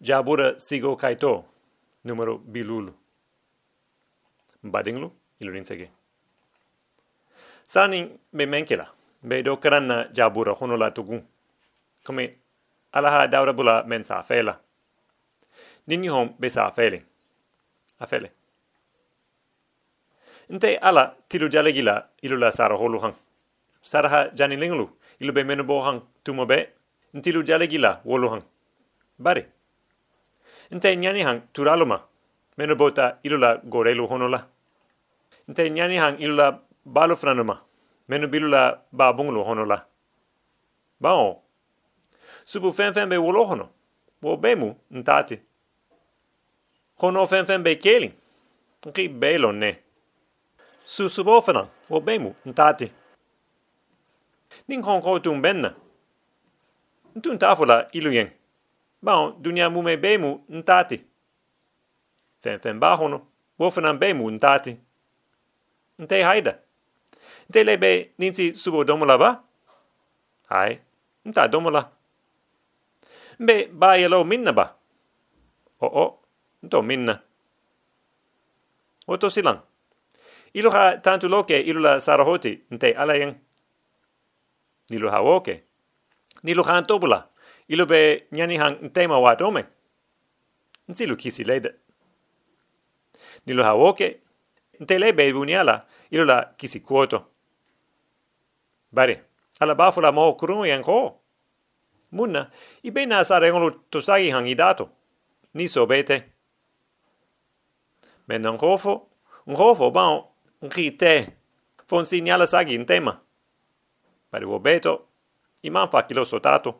jabura sigo kaito numero bilulu badinglu ilurin sege sani be menkela be do karanna jabura honola tugu kome alaha daura bula men sa fela nini hom be sa fele afele Nte ala tilu jalegila ilu la sara holu hang. Saraha jani linglu ilu be menu bo hang tumo be. Ntilu jalegila wolu hang. Bari. Nte nyani hang turaluma. Menu bota ilu la gorelu honola. Nte nyani hang ilu la balu franuma. Menu bilu la babunglu honola. Bao. Subu fen fen be wolo hono. Wo bemu ntati. Hono fen fen be keling. Nki belo ne su subofana o bemu ntati ning hong ko tum benna ntun tafula iluyen ba dunya mu me bemu ntati. Fen fen ba hono wo fana bemu ntati. Nte haida. Nte lebe ninsi subo domola ba? Hai nta domola. Mbe ba yelo minna ba? O o nto minna. Oto silang. Ilu ha tantu loke ilu la sarahoti nte alayen nilu ha woke. Nilu ha antobula ilu be nyani hang nte ma wa dome nsilu kisi lede nilu ha woke nte le be buniala ilu la kisi kuoto bare ala bafula mo kurun yen ko munna ibe na sarengolu tosagi hang idato. Ni sobete menon kofo ngofo bao nki te fon signala sagi in tema pare wo beto i man fa kilo sotato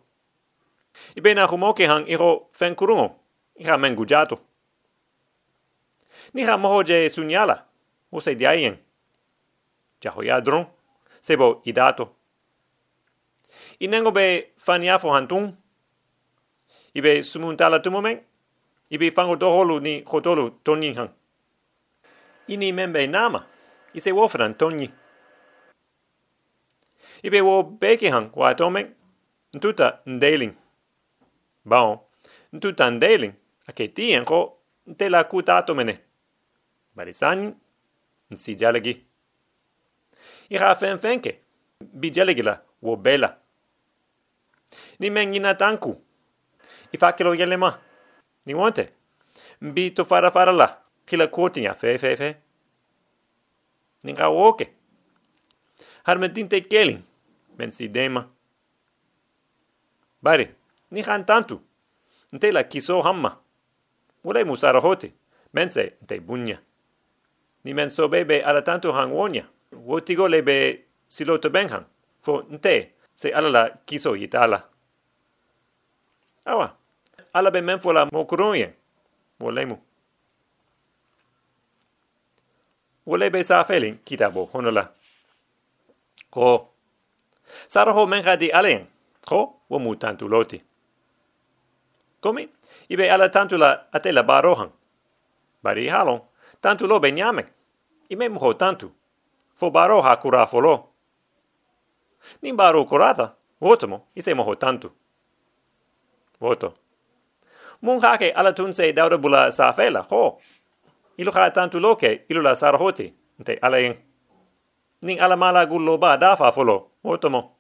i bena humo ke hang iro fen kurungo i ha men ni ha moho je sunyala se diayen ja ho yadron se bo i dato i nengo be faniafo hantun i be sumuntala tumomen. I be fango doholu ni hotolu tonin hang. Ini membe nama. I se wofran toni. I be wo beke hang wa atomen, ntuta ndeling. Bon, ndeling, a ke ti enko, nte la kuta atomene. Bari sani, nsi jalegi. I ha fen fenke, bi jalegi la. Ni men ina tanku, i fa. Ni wante, mbi to fara fara la, kila kotinya fe fe fe nin ka woke. Har me tinte kelin, men si dema. Bare, ni han tantu, nte la kiso hamma. Wole musara hote, men se nte bunya. Ni men bebe ala tantu han wonya, wotigo lebe siloto ben han, fo nte se ala la kiso yitala. Awa, ala be men fo la mokuronyen, wole mu. wole be sa felin kitabo honola ko. Sara ho men gadi alen. Ko. Wo mu tantu loti komi ibe ala tantu la atela barohan bari halon tantu lo be nyame. Ime mo tantu. Fo baro ha kura folo nin baro kurata votomo ise mo tantu. Voto mun hake ala tunse dauda bula sa fela ho. Ilu ha tantu loke ilu la sarhoti nte alayen nin ala mala gullo ba dafa folo otomo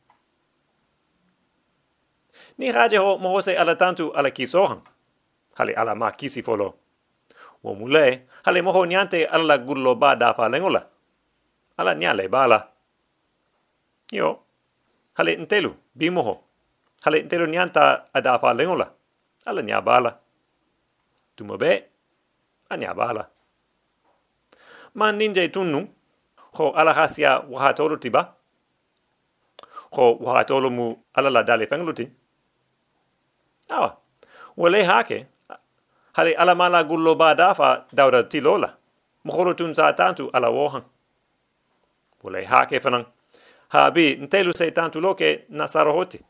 ni haje ho mo ala tantu ala kisohan hale ala ma kisi folo. Wo mule hale mo ho nyante ala gullo ba dafa lengola. Ala nyale bala yo hale ntelu bimoho hale ntelu nyanta adafa lengola. Ala nyabala tumobe anyabala man ninja tunnu ho ala hasia wahatolo tiba ho wahatolo mu ala la dale fengluti awa. Wale hake. Hale ala mala gullo ba dafa dawda tilola. Moholo tun sa tantu ala wohan. Wale hake fanan ha bi ntelu se tantu loke nasaro hoti.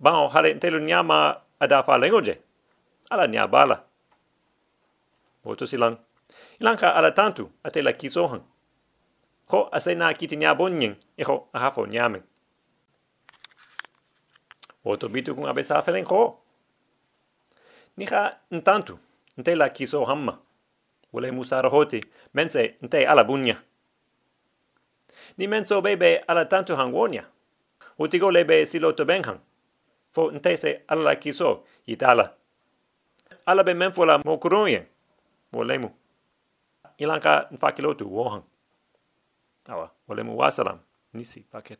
Bao hale ntelu nyama adafa lengoje. Ala nyabala Oto silang. Ilanka ala tantu ate la kisohan. Ho ase na kiti nya bonyen, iho ahafo nyamen. Oto bitu kung abe safelen ho. Nika ntantu, nte la kiso hamma. Wole musara hoti, mense nte ala bunya. Ni menso bebe ala tantu hangwonia. Utigo lebe siloto benghang. Fo nte se ala la kiso itala. Ala be menfola mokuruyen. Wolemu. Ilanka nfakilotu wohang. Awa, wolemu wasalam. Nisi paket.